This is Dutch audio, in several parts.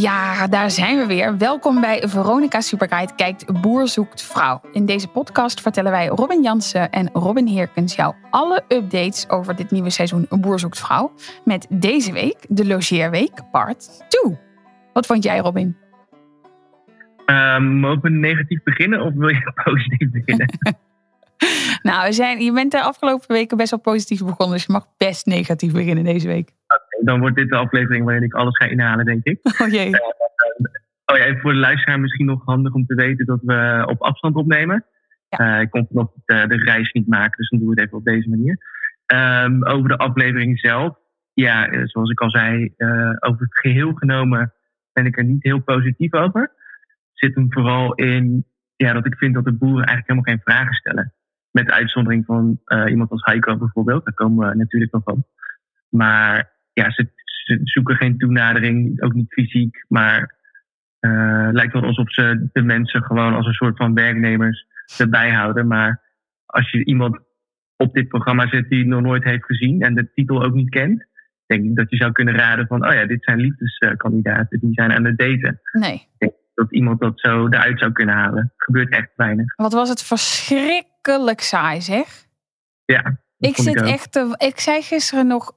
Ja, daar zijn we weer. Welkom bij Veronica Superguide kijkt Boer zoekt vrouw. In deze podcast vertellen wij Robin Jansen en Robin Heerkens jou alle updates over dit nieuwe seizoen Boer zoekt vrouw. Met deze week de logeerweek part 2. Wat vond jij Robin? Ehm, mogen we negatief beginnen of wil je positief beginnen? Nou, we zijn, je bent de afgelopen weken best wel positief begonnen, dus je mag best negatief beginnen deze week. Dan wordt dit de aflevering waarin ik alles ga inhalen, denk ik. Oh jee. Oh ja, even voor de luisteraar misschien nog handig om te weten dat we op afstand opnemen. Ja. Eh, ik kon vanochtend eh, de reis niet maken, dus dan doen we het even op deze manier. Ehm, over de aflevering zelf. Ja, eh, zoals ik al zei, eh, over het geheel genomen ben ik er niet heel positief over. Zit hem vooral in ja, dat ik vind dat de boeren eigenlijk helemaal geen vragen stellen. Met uitzondering van eh, iemand als Heiko bijvoorbeeld, daar komen we natuurlijk nog op. Maar ja, ze, ze zoeken geen toenadering, ook niet fysiek. Maar eh lijkt wel alsof ze de mensen gewoon als een soort van werknemers erbij houden. Maar als je iemand op dit programma zet die nog nooit heeft gezien en de titel ook niet kent, denk ik dat je zou kunnen raden van, oh ja, dit zijn liefdeskandidaten, die zijn aan het daten. Nee. Dat iemand dat zo eruit zou kunnen halen. Gebeurt echt weinig. Wat was het verschrikkelijk saai zeg. Ja. Ik zit echt. Te, ik zei gisteren nog.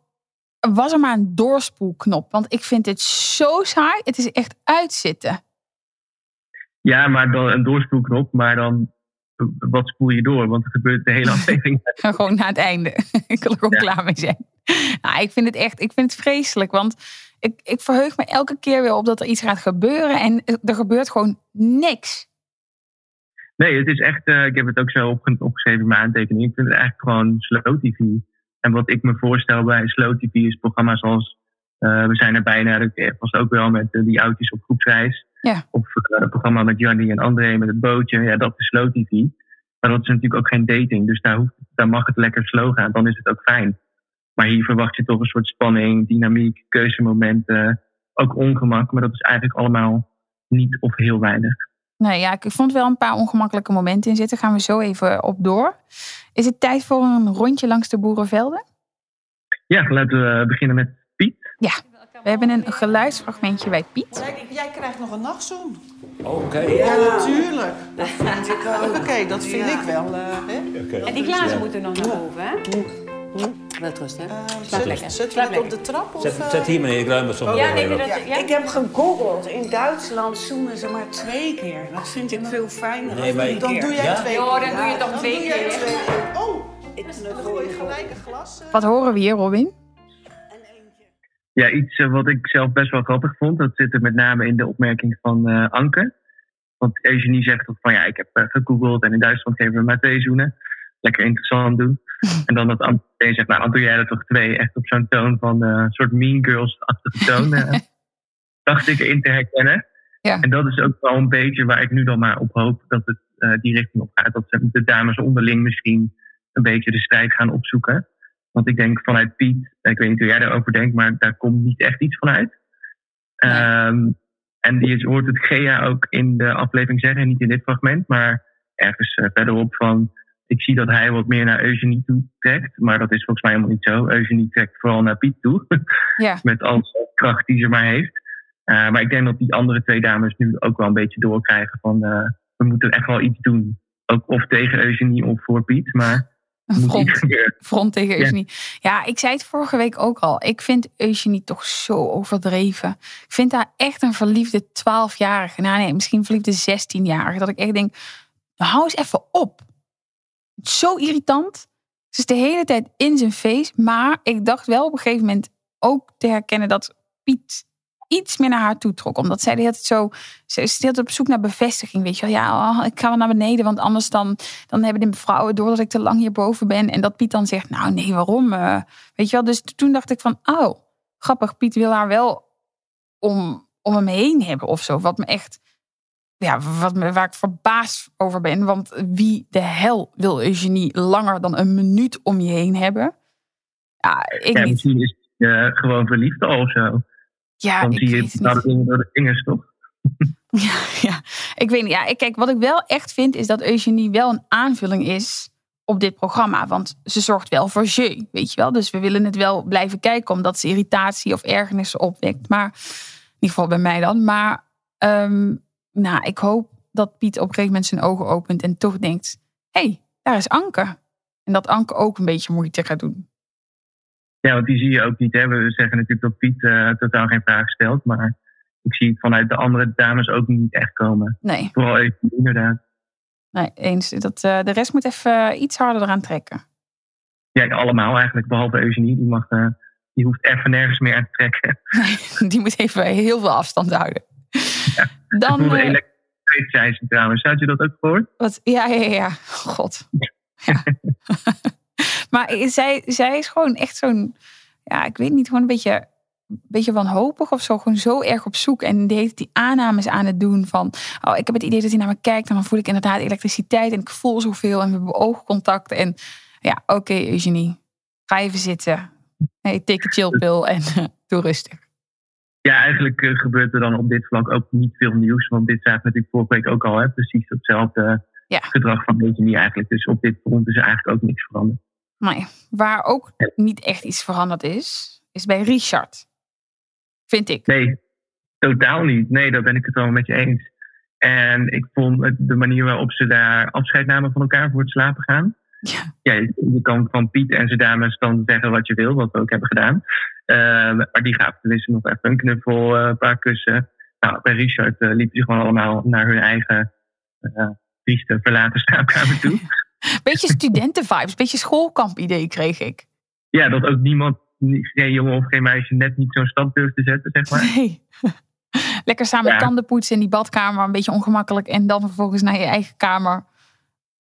Was er maar een doorspoelknop? Want ik vind dit zo saai. Het is echt uitzitten. Ja, maar dan een doorspoelknop, maar dan wat spoel je door? Want er gebeurt de hele aflevering. Gewoon na het einde. ik wil er Ja. klaar mee zijn. Nou, ik vind het echt. Ik vind het vreselijk. Want ik, ik verheug me elke keer weer op dat er iets gaat gebeuren. En er gebeurt gewoon niks. Nee, het is echt, eh, ik heb het ook zo opge- opgeschreven in mijn aantekening. Ik vind het eigenlijk gewoon slow TV. En wat ik me voorstel bij slow TV is programma's als eh, We zijn er bijna, dat was ook wel met eh, die oudjes op groepsreis. Ja. Of eh, het programma met Jannie en André met het bootje. Ja, dat is slow TV. Maar dat is natuurlijk ook geen dating. Dus daar, hoeft, daar mag het lekker slow gaan. Dan is het ook fijn. Maar hier verwacht je toch een soort spanning, dynamiek, keuzemomenten. Ook ongemak. Maar dat is eigenlijk allemaal niet of heel weinig. Nee, ja, ik vond wel een paar ongemakkelijke momenten in zitten. Gaan we zo even op door. Is het tijd voor een rondje langs de boerenvelden? Ja, laten we beginnen met Piet. We hebben een geluidsfragmentje bij Piet. Jij, jij krijgt nog een nachtzoen. Oké. Ja, natuurlijk. Dat vind ik wel. Oké, dat vind ik wel. eh, hè? En die glazen moeten nog naar boven, hè? Wel rust, hè? Eh, Slaap zet- lekker. Het op de trap? Of, Zet, eh? zet hier meneer, ik ruim het zo Ja, nee, dat, ja. Ik heb gegoogeld. In Duitsland zoenen ze maar twee keer. Dat vind ik veel fijner. Nee, maar- dan doe jij Ja? twee Ja, keer. dan doe je toch twee doe keer, hè? twee keer. Oh, dan gooi gelijk een glas. eh, Wat horen we hier, Robin? en eentje. Ja, iets eh, wat ik zelf best wel grappig vond. Dat zit er met name in de opmerking van eh, Anke. Want Eugenie zegt toch van ja, ik heb gegoogeld en in Duitsland geven we maar twee zoenen. Lekker interessant doen. En dan dat Anke zegt, nou Anke, jij er toch twee. Echt op zo'n toon van eh, een soort mean girls-achtige toon. eh, dacht ik in te herkennen. Ja. En dat is ook wel een beetje waar ik nu dan maar op hoop dat het eh, die richting op gaat. Dat ze- de dames onderling misschien een beetje de strijd gaan opzoeken. Want ik denk vanuit Piet, ik weet niet hoe jij daarover denkt, maar daar komt niet echt iets van uit. Nee. Ehm, en je hoort het Gea ook in de aflevering zeggen, niet in dit fragment, maar ergens verderop van. Ik zie dat hij wat meer naar Eugenie toe trekt, maar dat is volgens mij helemaal niet zo. Eugenie trekt vooral naar Piet toe, Ja. met al zijn kracht die ze maar heeft. Eh, maar ik denk dat die andere twee dames nu ook wel een beetje doorkrijgen van eh, we moeten echt wel iets doen. Ook of tegen Eugenie of voor Piet, maar front, front tegen Ja. Eugenie. Ja, ik zei het vorige week ook al. Ik vind Eugenie toch zo overdreven. Ik vind haar echt een verliefde 12-jarige. Nou nee, misschien verliefde 16-jarige. Dat ik echt denk, hou eens even op. Zo irritant. Ze is de hele tijd in zijn face. Maar ik dacht wel op een gegeven moment ook te herkennen dat Piet iets meer naar haar toe trok. Omdat zij de hele tijd zo... Ze is op zoek naar bevestiging. Weet je wel. Ja, oh, ik ga wel naar beneden. Want anders dan, dan hebben de vrouwen door dat ik te lang hierboven ben. En dat Piet dan zegt, nou nee, waarom? Eh, weet je wel. Dus toen dacht ik van, oh, grappig. Piet wil haar wel om, om me heen hebben of zo. Wat me echt, ja, wat me, waar ik verbaasd over ben. Want wie de hel wil Eugenie langer dan een minuut om je heen hebben? Ja, ik Ja, niet. misschien is eh, gewoon verliefd al of zo. Ja, Dan ik zie je het bepaalde dingen door de vingers, toch? Ja, ja, ik weet niet. Ja, ik, kijk, wat ik wel echt vind is dat Eugenie wel een aanvulling is op dit programma. Want ze zorgt wel voor jeu, weet je wel. Dus we willen het wel blijven kijken omdat ze irritatie of ergernis opwekt. Maar in ieder geval bij mij dan. Maar ehm, nou, ik hoop dat Piet op een gegeven moment zijn ogen opent en toch denkt: hé, hey, daar is Anke. En dat Anke ook een beetje moeite gaat doen. Ja, want die zie je ook niet. Hè? We zeggen natuurlijk dat Piet eh, totaal geen vraag stelt. Maar ik zie het vanuit de andere dames ook niet echt komen. Nee, Vooral even inderdaad. nee eens. Dat, eh, de rest moet even eh, iets harder eraan trekken. Ja, allemaal eigenlijk. Behalve Eugenie. Die, mag, die hoeft even nergens meer aan te trekken. Die moet even heel veel afstand houden. Dan, Dan, eh, elektriciteit, zei ze trouwens. Had je dat ook gehoord? wat, ja, ja, ja. God. Ja. maar zij, zij is gewoon echt zo'n, ja, ik weet niet, gewoon een beetje, beetje wanhopig of zo. Gewoon zo erg op zoek. En die heeft die aannames aan het doen van, oh, ik heb het idee dat hij naar me kijkt. En dan voel ik inderdaad elektriciteit en ik voel zoveel. En we hebben oogcontact. En ja, oké, Eugenie. Ga even zitten. Hey, take a chill pill en doe rustig. Ja, eigenlijk eh, gebeurt er dan op dit vlak ook niet veel nieuws. Want dit zagen we natuurlijk vorige week ook al. Hè? Precies hetzelfde Ja. gedrag van Eugenie eigenlijk. Dus op dit front is er eigenlijk ook niks veranderd. Nee, waar ook niet echt iets veranderd is, is bij Richard. Vind ik. Nee, totaal niet. Nee, daar ben ik het wel met je eens. En ik vond de manier waarop ze daar afscheid namen van elkaar voor het slapen gaan. Ja. Ja, je kan van Piet en zijn dames dan zeggen wat je wil, wat we ook hebben gedaan. Eh, maar die gaven tenminste nog even een knuffel, eh, een paar kussen. Nou, bij Richard eh, liepen ze gewoon allemaal naar hun eigen uh, trieste verlaten slaapkamer toe. Beetje studentenvibes, beetje schoolkamp-idee kreeg ik. ja, dat ook niemand, geen jongen of geen meisje, net niet zo'n stap durft te zetten, zeg maar. Nee. Lekker samen Ja. tanden poetsen in die badkamer, een beetje ongemakkelijk. En dan vervolgens naar je eigen kamer.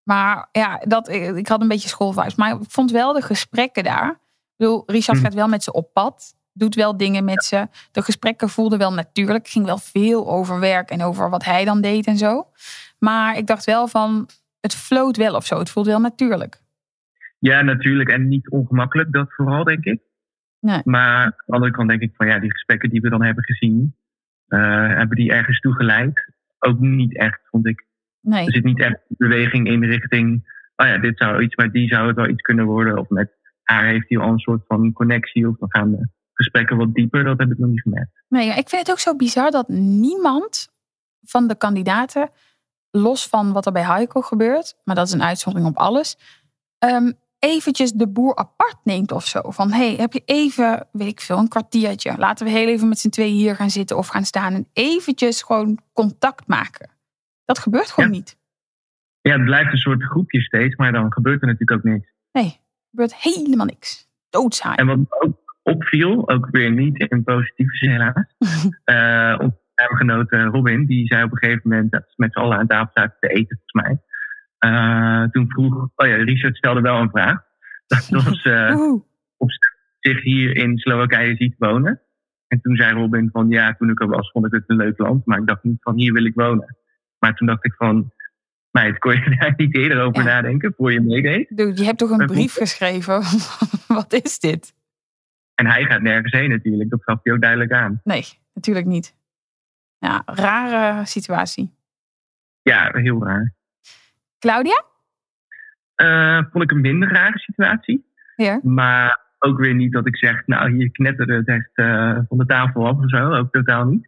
Maar ja, dat, ik had een beetje schoolvibes. Maar ik vond wel de gesprekken daar. Ik bedoel, Richard Hm. gaat wel met ze op pad. Doet wel dingen met ze. De gesprekken voelden wel natuurlijk. ging wel veel over werk en over wat hij dan deed en zo. Maar ik dacht wel van, het floot wel of zo. Het voelt wel natuurlijk. Ja, natuurlijk. En niet ongemakkelijk, dat vooral, denk ik. Nee. Maar aan de andere kant denk ik van ja, die gesprekken die we dan hebben gezien, eh, hebben die ergens toe geleid? Ook niet echt, vond ik. Er Nee, zit niet echt beweging in de richting, oh ja, dit zou iets, met die zou het wel iets kunnen worden. Of met haar heeft hij al een soort van connectie. Of dan gaan de gesprekken wat dieper, dat heb ik nog niet gemerkt. nee ja, ik vind het ook zo bizar dat niemand van de kandidaten, los van wat er bij Heiko gebeurt, maar dat is een uitzondering op alles, ehm, eventjes de boer apart neemt of zo. Van, hey, heb je even, weet ik veel, een kwartiertje. Laten we heel even met z'n tweeën hier gaan zitten of gaan staan en eventjes gewoon contact maken. Dat gebeurt gewoon Ja. niet. Ja, het blijft een soort groepje steeds, maar dan gebeurt er natuurlijk ook niks. Nee, er gebeurt helemaal niks. Doodzaai. En wat me ook opviel, ook weer niet in positieve zin helaas. eh onze naamgenoot Robin, die zei op een gegeven moment dat ze met z'n allen aan tafel zaten te eten, volgens mij. Eh, toen vroeg, oh ja, Richard stelde wel een vraag. Dat was eh, of ze zich hier in Slowakije ziet wonen. En toen zei Robin van, ja, toen ik er was, vond ik het een leuk land. Maar ik dacht niet van, hier wil ik wonen. Maar toen dacht ik van, meid, kon je daar niet eerder over Ja. nadenken voor je meedeed? Dude, je hebt toch een brief geschreven? wat is dit? En hij gaat nergens heen natuurlijk, dat gaf hij ook duidelijk aan. Nee, natuurlijk niet. Ja, rare situatie. Ja, heel raar. Claudia? Eh, vond ik een minder rare situatie. Ja. Maar ook weer niet dat ik zeg, nou hier knetterde het echt eh, van de tafel af of zo. Ook totaal niet.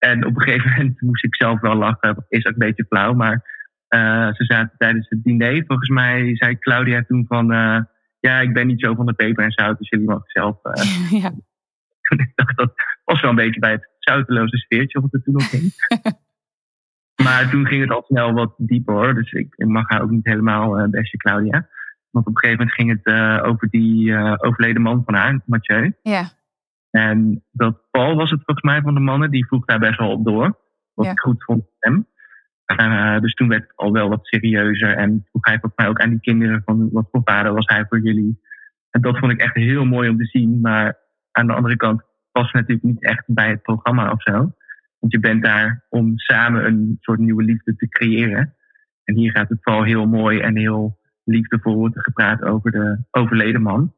En op een gegeven moment moest ik zelf wel lachen. Is ook een beetje flauw. Maar eh, ze zaten tijdens het diner. Volgens mij zei Claudia toen van... eh, ja, ik ben niet zo van de peper en zout. Dus jullie mogen zelf... eh, ja. ik dacht, dat was wel een beetje bij het zouteloze sfeertje wat er toen nog ging. maar toen ging het al snel wat dieper hoor. Dus ik, ik mag haar ook niet helemaal beste Claudia. Want op een gegeven moment ging het over die overleden man van haar, Mathieu. ja. En dat Paul was het volgens mij van de mannen, die vroeg daar best wel op door. Wat Ja. ik goed vond van hem. Eh, dus toen werd het al wel wat serieuzer. En vroeg hij volgens mij ook aan die kinderen van wat voor vader was hij voor jullie. En dat vond ik echt heel mooi om te zien. Maar aan de andere kant past het natuurlijk niet echt bij het programma of zo. Want je bent daar om samen een soort nieuwe liefde te creëren. En hier gaat het vooral heel mooi en heel liefdevol worden gepraat over de overleden man.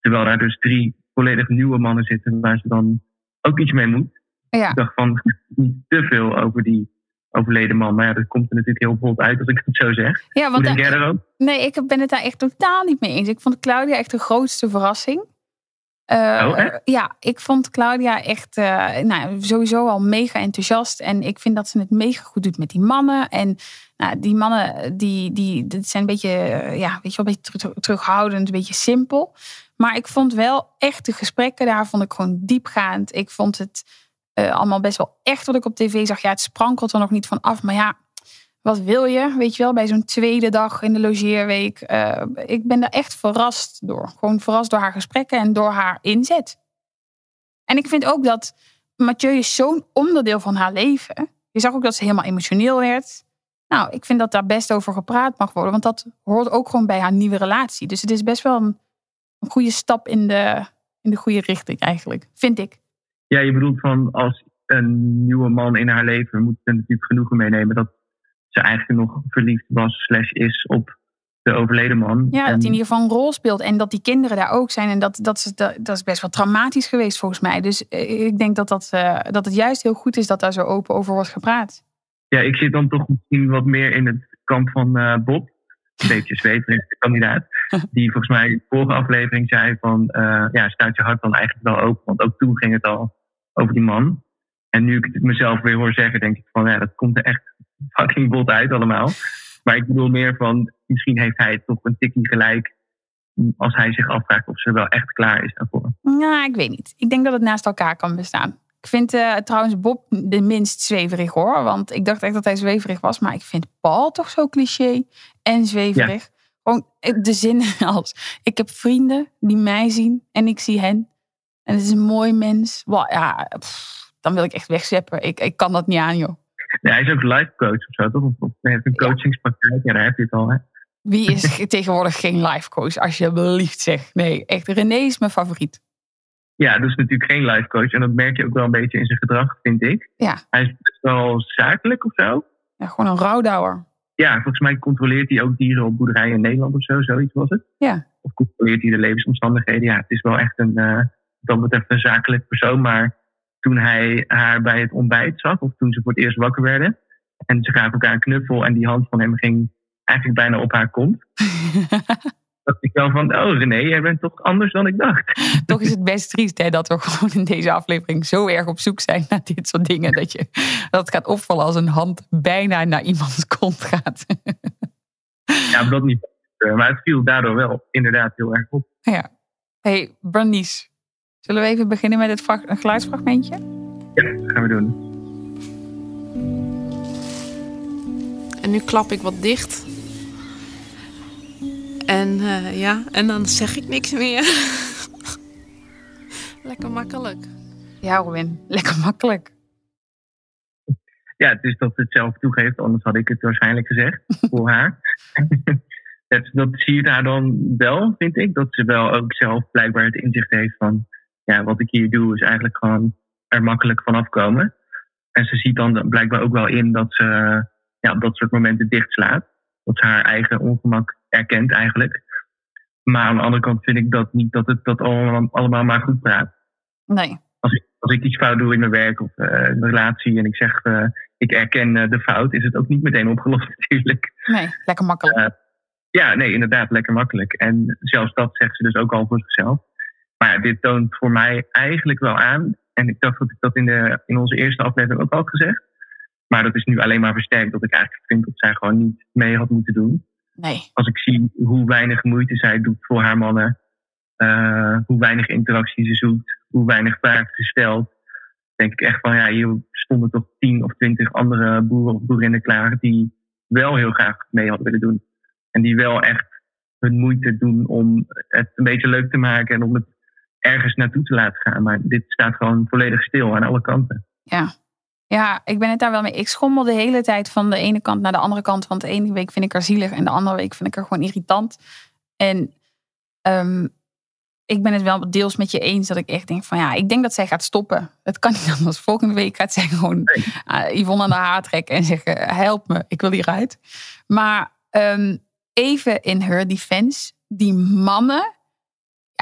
Terwijl daar dus drie volledig nieuwe mannen zitten waar ze dan ook iets mee moet. Ja. Ik dacht van niet te veel over die overleden man. Maar ja, dat komt er natuurlijk heel bot uit als ik het zo zeg. Ja, want denk jij nee, ik ben het daar echt totaal niet mee eens. Ik vond Claudia echt de grootste verrassing. Echt? ja, ik vond Claudia echt eh, nou, sowieso al mega enthousiast. En ik vind dat ze het mega goed doet met die mannen. En nou, die mannen, die, die, dat zijn een beetje, eh, ja, weet je wel, een beetje terug- terughoudend, een beetje simpel. Maar ik vond wel echt de gesprekken daar, vond ik gewoon diepgaand. Ik vond het allemaal best wel echt wat ik op tv zag. Ja, het sprankelt er nog niet van af. Maar ja, wat wil je? Weet je wel, bij zo'n tweede dag in de logeerweek. Eh, ik ben daar echt verrast door. Gewoon verrast door haar gesprekken en door haar inzet. En ik vind ook dat Mathieu is zo'n onderdeel van haar leven. Je zag ook dat ze helemaal emotioneel werd. Nou, ik vind dat daar best over gepraat mag worden. Want dat hoort ook gewoon bij haar nieuwe relatie. Dus het is best wel een, een goede stap in de, in de goede richting eigenlijk. Vind ik. Ja, je bedoelt van als een nieuwe man in haar leven moet er natuurlijk genoegen meenemen dat ze eigenlijk nog verliefd was slash is op de overleden man. Ja, En- dat hij in ieder geval een rol speelt. En dat die kinderen daar ook zijn. En dat, dat, is, dat, dat is best wel traumatisch geweest volgens mij. Dus eh, ik denk dat, dat, eh, dat het juist heel goed is dat daar zo open over wordt gepraat. ja, ik zit dan toch misschien wat meer in het kamp van eh, Bob. Een beetje zweverig kandidaat. Die volgens mij in de vorige aflevering zei van... ja, staat je hart dan eigenlijk wel open? Want ook toen ging het al over die man. En nu ik het mezelf weer hoor zeggen, denk ik van... Ja, dat komt er echt fucking bot uit allemaal. Maar ik bedoel meer van... Misschien heeft hij toch een tikkie gelijk... Als hij zich afvraagt of ze wel echt klaar is daarvoor. Nou, ik weet niet. Ik denk dat het naast elkaar kan bestaan. Ik vind eh, trouwens Bob de minst zweverig hoor. Want ik dacht echt dat hij zweverig was. Maar ik vind Paul toch zo cliché en zweverig. Gewoon eh, de zin als... Ik heb vrienden die mij zien en ik zie hen. En het is een mooi mens. Wel, ja, pff, dan wil ik echt wegzeppen. Ik, ik kan dat niet aan joh. Ja, hij is ook life coach of zo, toch? Of, hij heeft een coachingspraktijk. Ja, daar heb je het al, hè? Wie is tegenwoordig geen life coach? Alsjeblieft zeg. Nee, echt René is mijn favoriet. Ja, dat is natuurlijk geen life coach. En dat merk je ook wel een beetje in zijn gedrag, vind ik. Ja. Hij is best wel zakelijk of zo. Ja, gewoon een rouwdouwer. Ja, volgens mij controleert hij ook dieren op boerderijen in Nederland of zo. Zoiets was het. Ja. Of controleert hij de levensomstandigheden. Ja, het is wel echt een, eh wat dat betreft een zakelijk persoon. Maar toen hij haar bij het ontbijt zag, of toen ze voor het eerst wakker werden. En ze gaven elkaar een knuffel en die hand van hem ging eigenlijk bijna op haar kont. dacht ik wel van, oh René, jij bent toch anders dan ik dacht. Toch is het best triest hè, dat we gewoon in deze aflevering zo erg op zoek zijn naar dit soort dingen. Dat, je, dat het gaat opvallen als een hand bijna naar iemands kont gaat. Ja, op dat niet. Maar het viel daardoor wel inderdaad heel erg op. ja. hey. Zullen we even beginnen met het een geluidsfragmentje? Ja, gaan we doen. En nu klap ik wat dicht. En eh, ja, en dan zeg ik niks meer. Lekker makkelijk. Ja, Robin. Lekker makkelijk. Ja, het is dat ze het zelf toegeeft, anders had ik het waarschijnlijk gezegd voor haar. dat, dat zie je haar dan wel, vind ik. Dat ze wel ook zelf blijkbaar het inzicht heeft van... Ja, wat ik hier doe is eigenlijk gewoon er makkelijk vanaf komen. En ze ziet dan blijkbaar ook wel in dat ze ja, op dat soort momenten dichtslaat. Dat ze haar eigen ongemak erkent eigenlijk. Maar aan de andere kant vind ik dat niet dat het dat allemaal, allemaal maar goed praat. Nee. Als ik, als ik iets fout doe in mijn werk of eh, in een relatie en ik zeg eh, ik erken eh, de fout, is het ook niet meteen opgelost natuurlijk. Nee, lekker makkelijk. Ja, nee, inderdaad, lekker makkelijk. En zelfs dat zegt ze dus ook al voor zichzelf. Maar ja, dit toont voor mij eigenlijk wel aan. En ik dacht dat ik dat in, de, in onze eerste aflevering ook al had gezegd. Maar dat is nu alleen maar versterkt dat ik eigenlijk vind dat zij gewoon niet mee had moeten doen. Nee. Als ik zie hoe weinig moeite zij doet voor haar mannen. eh, hoe weinig interactie ze zoekt. Hoe weinig vragen ze stelt. Denk ik echt van ja, hier stonden toch tien of twintig andere boeren of boerinnen klaar. Die wel heel graag mee hadden willen doen. En die wel echt hun moeite doen om het een beetje leuk te maken. En om het ergens naartoe te laten gaan. Maar dit staat gewoon volledig stil aan alle kanten. Ja. Ja, ik ben het daar wel mee. Ik schommel de hele tijd van de ene kant naar de andere kant. Want de ene week vind ik haar zielig en de andere week vind ik haar gewoon irritant. En ehm, ik ben het wel deels met je eens dat ik echt denk van ja, ik denk dat zij gaat stoppen. Het kan niet anders. Volgende week gaat zij gewoon uh, Yvonne aan de haar trekken en zeggen: help me, ik wil hieruit. Maar um, even in her defense, die mannen,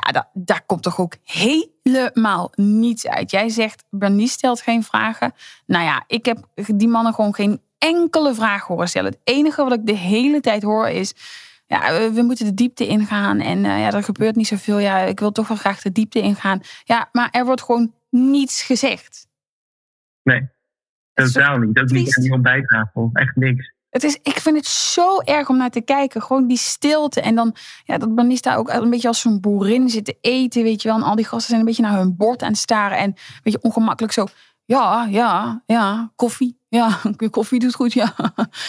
ja, daar, daar komt toch ook helemaal niets uit. Jij zegt, Bernice stelt geen vragen. Nou ja, ik heb die mannen gewoon geen enkele vraag horen stellen. Het enige wat ik de hele tijd hoor is ja, we moeten de diepte ingaan. En uh, ja, er gebeurt niet zoveel. Ja, ik wil toch wel graag de diepte ingaan. Ja, maar er wordt gewoon niets gezegd. Nee, totaal niet. Ook niet aan die ontbijttafel. Echt niks. Het is, ik vind het zo erg om naar te kijken. Gewoon die stilte. En dan ja, dat Banista ook een beetje als zo'n boerin zit te eten. Weet je wel. En al die gasten zijn een beetje naar hun bord aan het staren. En een beetje ongemakkelijk zo. Ja, ja, ja, koffie. Ja, koffie doet goed, ja.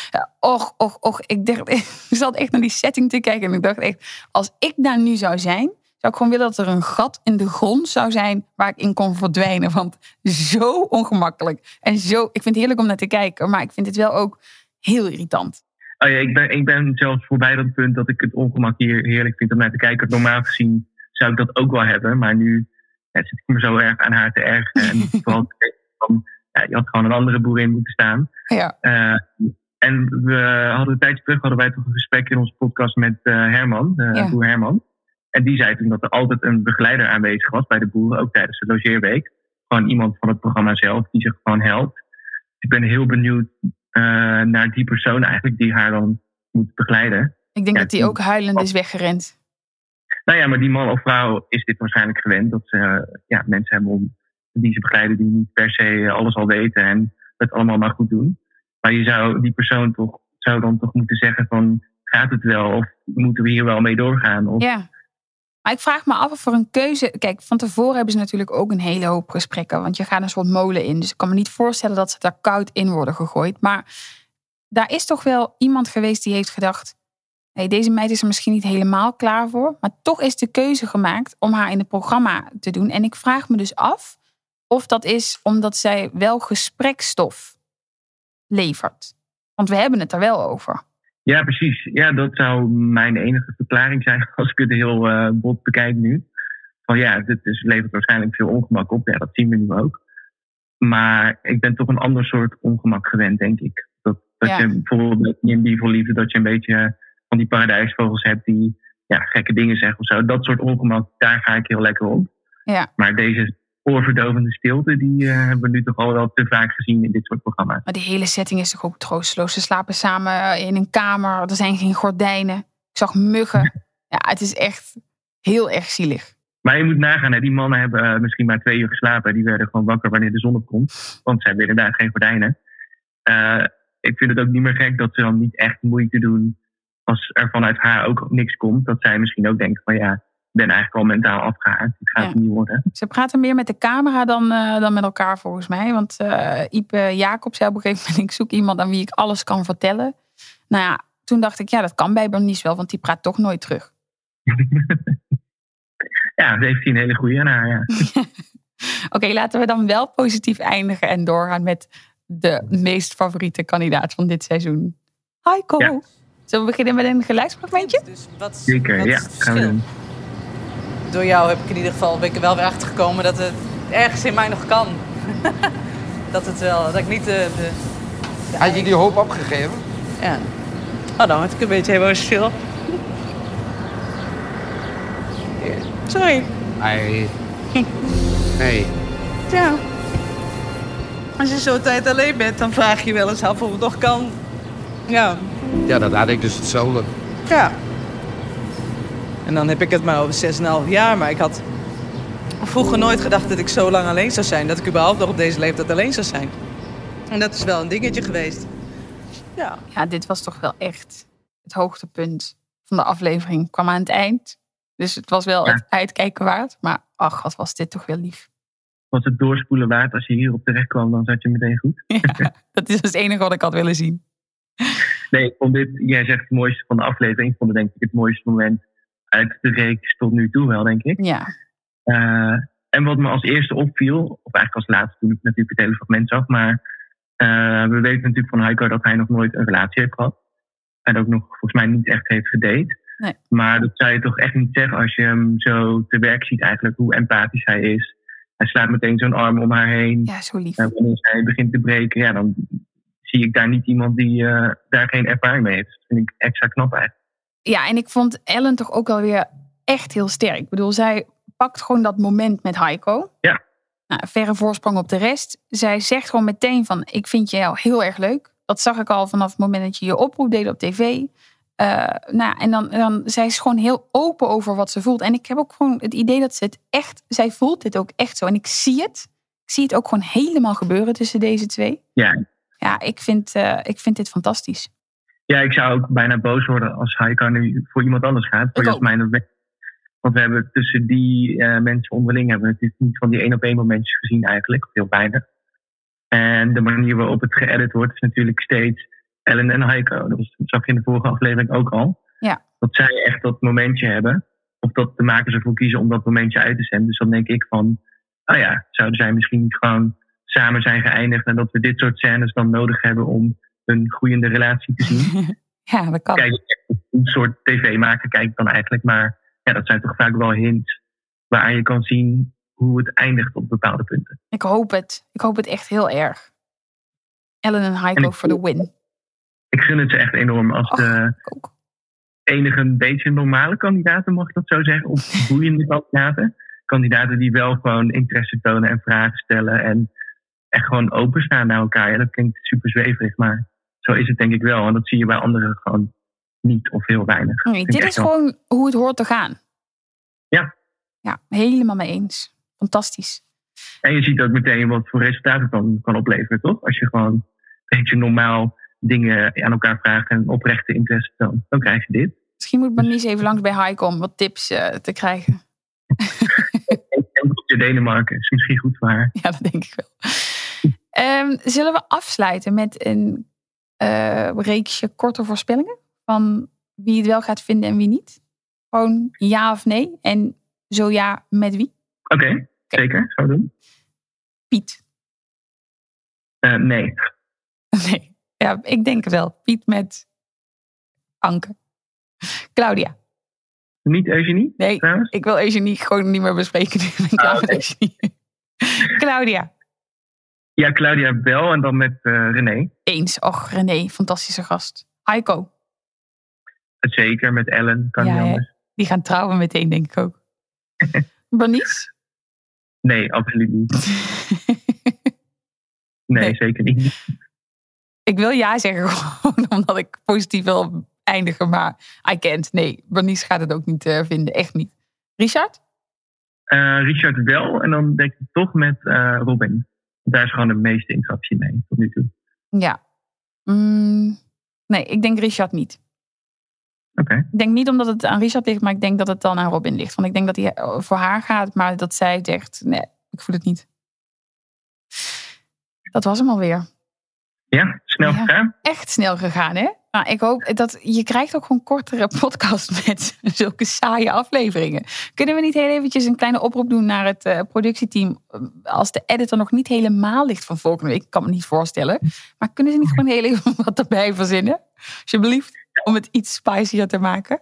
ja och, och, och. Ik, dacht, ik zat echt naar die setting te kijken. En ik dacht echt, als ik daar nu zou zijn... zou ik gewoon willen dat er een gat in de grond zou zijn... waar ik in kon verdwijnen. Want zo ongemakkelijk. En zo, ik vind het heerlijk om naar te kijken. Maar ik vind het wel ook heel irritant. Oh ja, ik ben, ik ben zelfs voorbij dat punt dat ik het ongemak hier heerlijk vind om naar te kijken. Normaal gezien zou ik dat ook wel hebben. Maar nu ja, zit ik me zo erg aan haar te ergeren. En vooral van ja, die had gewoon een andere boerin moeten staan. Ja. Uh, en we hadden een tijdje terug hadden wij toch een gesprek in onze podcast met uh, Herman, uh, ja. boer Herman. En die zei toen dat er altijd een begeleider aanwezig was bij de boeren, ook tijdens de logeerweek. Gewoon iemand van het programma zelf die zich gewoon helpt. Ik ben heel benieuwd naar die persoon eigenlijk die haar dan moet begeleiden. Ik denk dat die ook huilend is weggerend. Nou ja, maar die man of vrouw is dit waarschijnlijk gewend. Dat ze ja, mensen hebben om die ze begeleiden die niet per se alles al weten en het allemaal maar goed doen. Maar je zou die persoon toch, zou dan toch moeten zeggen van gaat het wel of moeten we hier wel mee doorgaan? Of... Ja. Maar ik vraag me af of voor een keuze. Kijk, van tevoren hebben ze natuurlijk ook een hele hoop gesprekken. Want je gaat een soort molen in. Dus ik kan me niet voorstellen dat ze daar koud in worden gegooid. Maar daar is toch wel iemand geweest die heeft gedacht. Hey, deze meid is er misschien niet helemaal klaar voor. Maar toch is de keuze gemaakt om haar in het programma te doen. En ik vraag me dus af of dat is omdat zij wel gesprekstof levert. Want we hebben het er wel over. Ja, precies. Ja, dat zou mijn enige verklaring zijn als ik het heel uh, bot bekijk nu. Van ja, dit is, levert waarschijnlijk veel ongemak op. Ja, dat zien we nu ook. Maar ik ben toch een ander soort ongemak gewend, denk ik. Dat, dat ja. je bijvoorbeeld in die voor liefde, dat je een beetje van die paradijsvogels hebt die ja, gekke dingen zeggen of zo. Dat soort ongemak, daar ga ik heel lekker op. Ja. Maar deze oorverdovende stilte, die uh, hebben we nu toch al wel te vaak gezien in dit soort programma's. Maar die hele setting is toch ook troosteloos. Ze slapen samen in een kamer, er zijn geen gordijnen. Ik zag muggen. Ja, het is echt heel erg zielig. Maar je moet nagaan, hè, die mannen hebben uh, misschien maar twee uur geslapen. Die werden gewoon wakker wanneer de zon opkomt. Want ze hebben inderdaad geen gordijnen. Uh, ik vind het ook niet meer gek dat ze dan niet echt moeite doen als er vanuit haar ook niks komt. Dat zij misschien ook denken van ja, ben eigenlijk al mentaal afgehaakt. Het gaat ja. niet worden. Ze praten meer met de camera dan, uh, dan met elkaar volgens mij. Want uh, Ipe Jacob zei op een gegeven moment... ik zoek iemand aan wie ik alles kan vertellen. Nou ja, toen dacht ik, ja, dat kan bij Bernice wel... want die praat toch nooit terug. ja, dat heeft hij een hele goede aan haar, ja. Oké, okay, laten we dan wel positief eindigen... en doorgaan met de meest favoriete kandidaat van dit seizoen. Heiko. Ja. Zullen we beginnen met een geluidsfragmentje? Dus wat, Zeker, wat ja. Gaan we doen door jou heb ik in ieder geval ben ik er wel weer achter gekomen dat het ergens in mij nog kan. dat het wel, dat ik niet de. de, de Had je die hoop opgegeven? Ja. Oh, dan word ik een beetje helemaal stil. Sorry. Hey. Hey. Ja. Als je zo'n tijd alleen bent, dan vraag je wel eens af of het nog kan. Ja. Ja, dat had ik dus hetzelfde. Ja. En dan heb ik het maar over 6,5 jaar. Maar ik had vroeger nooit gedacht dat ik zo lang alleen zou zijn. Dat ik überhaupt nog op deze leeftijd alleen zou zijn. En dat is wel een dingetje geweest. Ja. Ja, dit was toch wel echt het hoogtepunt van de aflevering. Kwam aan het eind. Dus het was wel ja. het uitkijken waard. Maar ach, wat was dit toch wel lief. Was het doorspoelen waard? Als je hierop terecht kwam, dan zat je meteen goed. Ja, dat is het enige wat ik had willen zien. Nee, ik vond dit, jij zegt het mooiste van de aflevering. Ik vond het denk ik het mooiste moment uit de reeks tot nu toe wel, denk ik. Ja. Uh, en wat me als eerste opviel, of eigenlijk als laatste toen ik natuurlijk het hele fragment zag, maar uh, we weten natuurlijk van Heiko dat hij nog nooit een relatie heeft gehad. En ook nog volgens mij niet echt heeft gedate. Nee. Maar dat zou je toch echt niet zeggen als je hem zo te werk ziet eigenlijk, hoe empathisch hij is. Hij slaat meteen zo'n arm om haar heen. Ja, zo lief. En wanneer zij begint te breken, ja, dan zie ik daar niet iemand die eh, daar geen ervaring mee heeft. Dat vind ik extra knap eigenlijk. Ja, en ik vond Ellen toch ook wel weer echt heel sterk. Ik bedoel, zij pakt gewoon dat moment met Heiko. Ja. Nou, verre voorsprong op de rest. Zij zegt gewoon meteen van, ik vind je heel erg leuk. Dat zag ik al vanaf het moment dat je je oproep deed op tv. Uh, nou, en dan, dan zij is gewoon heel open over wat ze voelt. En ik heb ook gewoon het idee dat ze het echt, zij voelt dit ook echt zo. En ik zie het. Ik zie het ook gewoon helemaal gebeuren tussen deze twee. Ja. Ja, ik vind, uh, ik vind dit fantastisch. Ja, ik zou ook bijna boos worden als Heiko nu voor iemand anders gaat. Voor Jasmijn Want we hebben tussen die uh, mensen onderling hebben we natuurlijk niet van die één op één momentjes gezien eigenlijk. Of heel weinig. En de manier waarop het geëdit wordt is natuurlijk steeds Ellen en Heiko. Dat zag je in de vorige aflevering ook al. Ja. Dat zij echt dat momentje hebben. Of dat de makers ervoor kiezen om dat momentje uit te zenden. Dus dan denk ik van, oh ja, zouden zij misschien niet gewoon samen zijn geëindigd. En dat we dit soort scènes dan nodig hebben om een groeiende relatie te zien. ja, dat kan. Kijk, een soort tv maken kijk ik dan eigenlijk. Maar ja, dat zijn toch vaak wel hints waaraan je kan zien hoe het eindigt op bepaalde punten. Ik hoop het. Ik hoop het echt heel erg. Ellen en Heiko voor de win. Ik gun het ze echt enorm als Och, de enige een beetje normale kandidaten, mag ik dat zo zeggen, of boeiende kandidaten. Kandidaten die wel gewoon interesse tonen en vragen stellen en echt gewoon openstaan naar elkaar. Ja, dat klinkt super zweverig, maar zo is het denk ik wel. En dat zie je bij anderen gewoon niet of heel weinig. Nee, dit is gewoon hoe het hoort te gaan. Ja. Ja, helemaal mee eens. Fantastisch. En je ziet ook meteen wat voor resultaten het dan kan opleveren, toch? Als je gewoon een beetje normaal dingen aan elkaar vraagt en oprechte interesse toont, dan krijg je dit. Misschien moet Bernice even langs bij Heiko om wat tips uh, te krijgen. en in Denemarken is misschien goed voor haar. Ja, dat denk ik wel. Um, zullen we afsluiten met een reeksje korte voorspellingen? Van wie het wel gaat vinden en wie niet? Gewoon ja of nee? En zo ja, met wie? Oké, okay, okay. zeker. Zou doen. Piet. Uh, nee. Nee. Ja, ik denk wel. Piet met Anke. Claudia. Niet Eugenie? Nee, trouwens? ik wil Eugenie gewoon niet meer bespreken. Ik ben Eugenie. Claudia. Ja, Claudia wel en dan met uh, René. Eens. Och, René, fantastische gast. Heiko. Zeker, met Ellen. Kan ja, niet anders. Die gaan trouwen meteen, denk ik ook. Bernice? Nee, absoluut niet. nee, nee, zeker niet. Ik wil ja zeggen, gewoon omdat ik positief wil eindigen, maar I can't. Nee, Bernice gaat het ook niet uh, vinden, echt niet. Richard? Uh, Richard wel, en dan denk ik toch met Robin. Daar is gewoon de meeste interactie mee tot nu toe. Ja. Mm, nee, ik denk Richard niet. Oké. Okay. Ik denk niet omdat het aan Richard ligt, maar ik denk dat het dan aan Robin ligt. Want ik denk dat hij voor haar gaat, maar dat zij zegt, nee, ik voel het niet. Dat was hem alweer. Ja, snel ja, gegaan. Echt snel gegaan, hè? Maar ik hoop dat je krijgt ook gewoon kortere podcast met zulke saaie afleveringen. Kunnen we niet heel eventjes een kleine oproep doen naar het uh, productieteam als de editor nog niet helemaal ligt van volgende week? Ik kan me niet voorstellen. Maar kunnen ze niet gewoon heel even wat erbij verzinnen? Alsjeblieft, om het iets spicier te maken.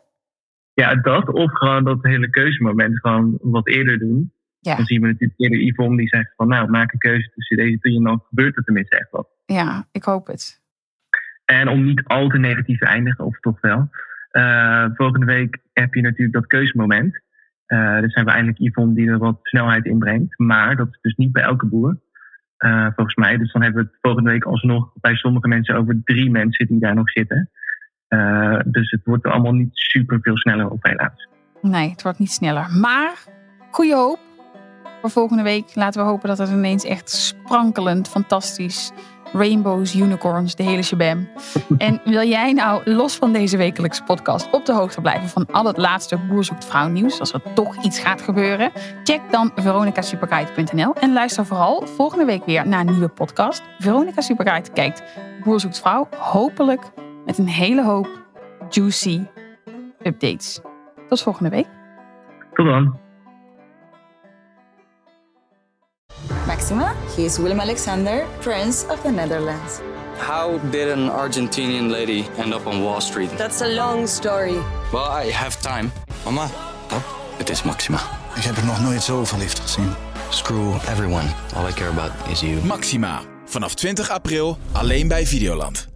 Ja, dat of gewoon dat hele keuzemoment gewoon wat eerder doen. Ja. Dan zien we natuurlijk eerder Yvonne die zegt van nou, maak een keuze tussen deze drie en dan gebeurt er tenminste echt wat. Ja, ik hoop het. En om niet al te negatief te eindigen, of toch wel. Uh, volgende week heb je natuurlijk dat keuzemoment. Uh, dus zijn we eindelijk Yvonne die er wat snelheid in brengt. Maar dat is dus niet bij elke boer. Uh, volgens mij. Dus dan hebben we het volgende week alsnog bij sommige mensen over drie mensen die daar nog zitten. dus het wordt er allemaal niet super veel sneller op helaas. Nee, het wordt niet sneller. Maar goede hoop voor volgende week. Laten we hopen dat het ineens echt sprankelend, fantastisch rainbows, unicorns, de hele shabam. En wil jij nou los van deze wekelijkse podcast op de hoogte blijven van al het laatste Boer zoekt vrouw nieuws, als er toch iets gaat gebeuren? Check dan veronicasuperguide.nl en luister vooral volgende week weer naar een nieuwe podcast. Veronica Superguide kijkt Boer zoekt vrouw, hopelijk met een hele hoop juicy updates. Tot volgende week. Tot dan. Maxima, he is Willem Alexander, Prince of the Netherlands. How did an Argentinian lady end up on Wall Street? That's a long story. Well, I have time. Mama, pap, Het is Maxima. ik heb er nog nooit zo verliefd gezien. Screw everyone. All I care about is you. Maxima. Vanaf 20 april alleen bij Videoland.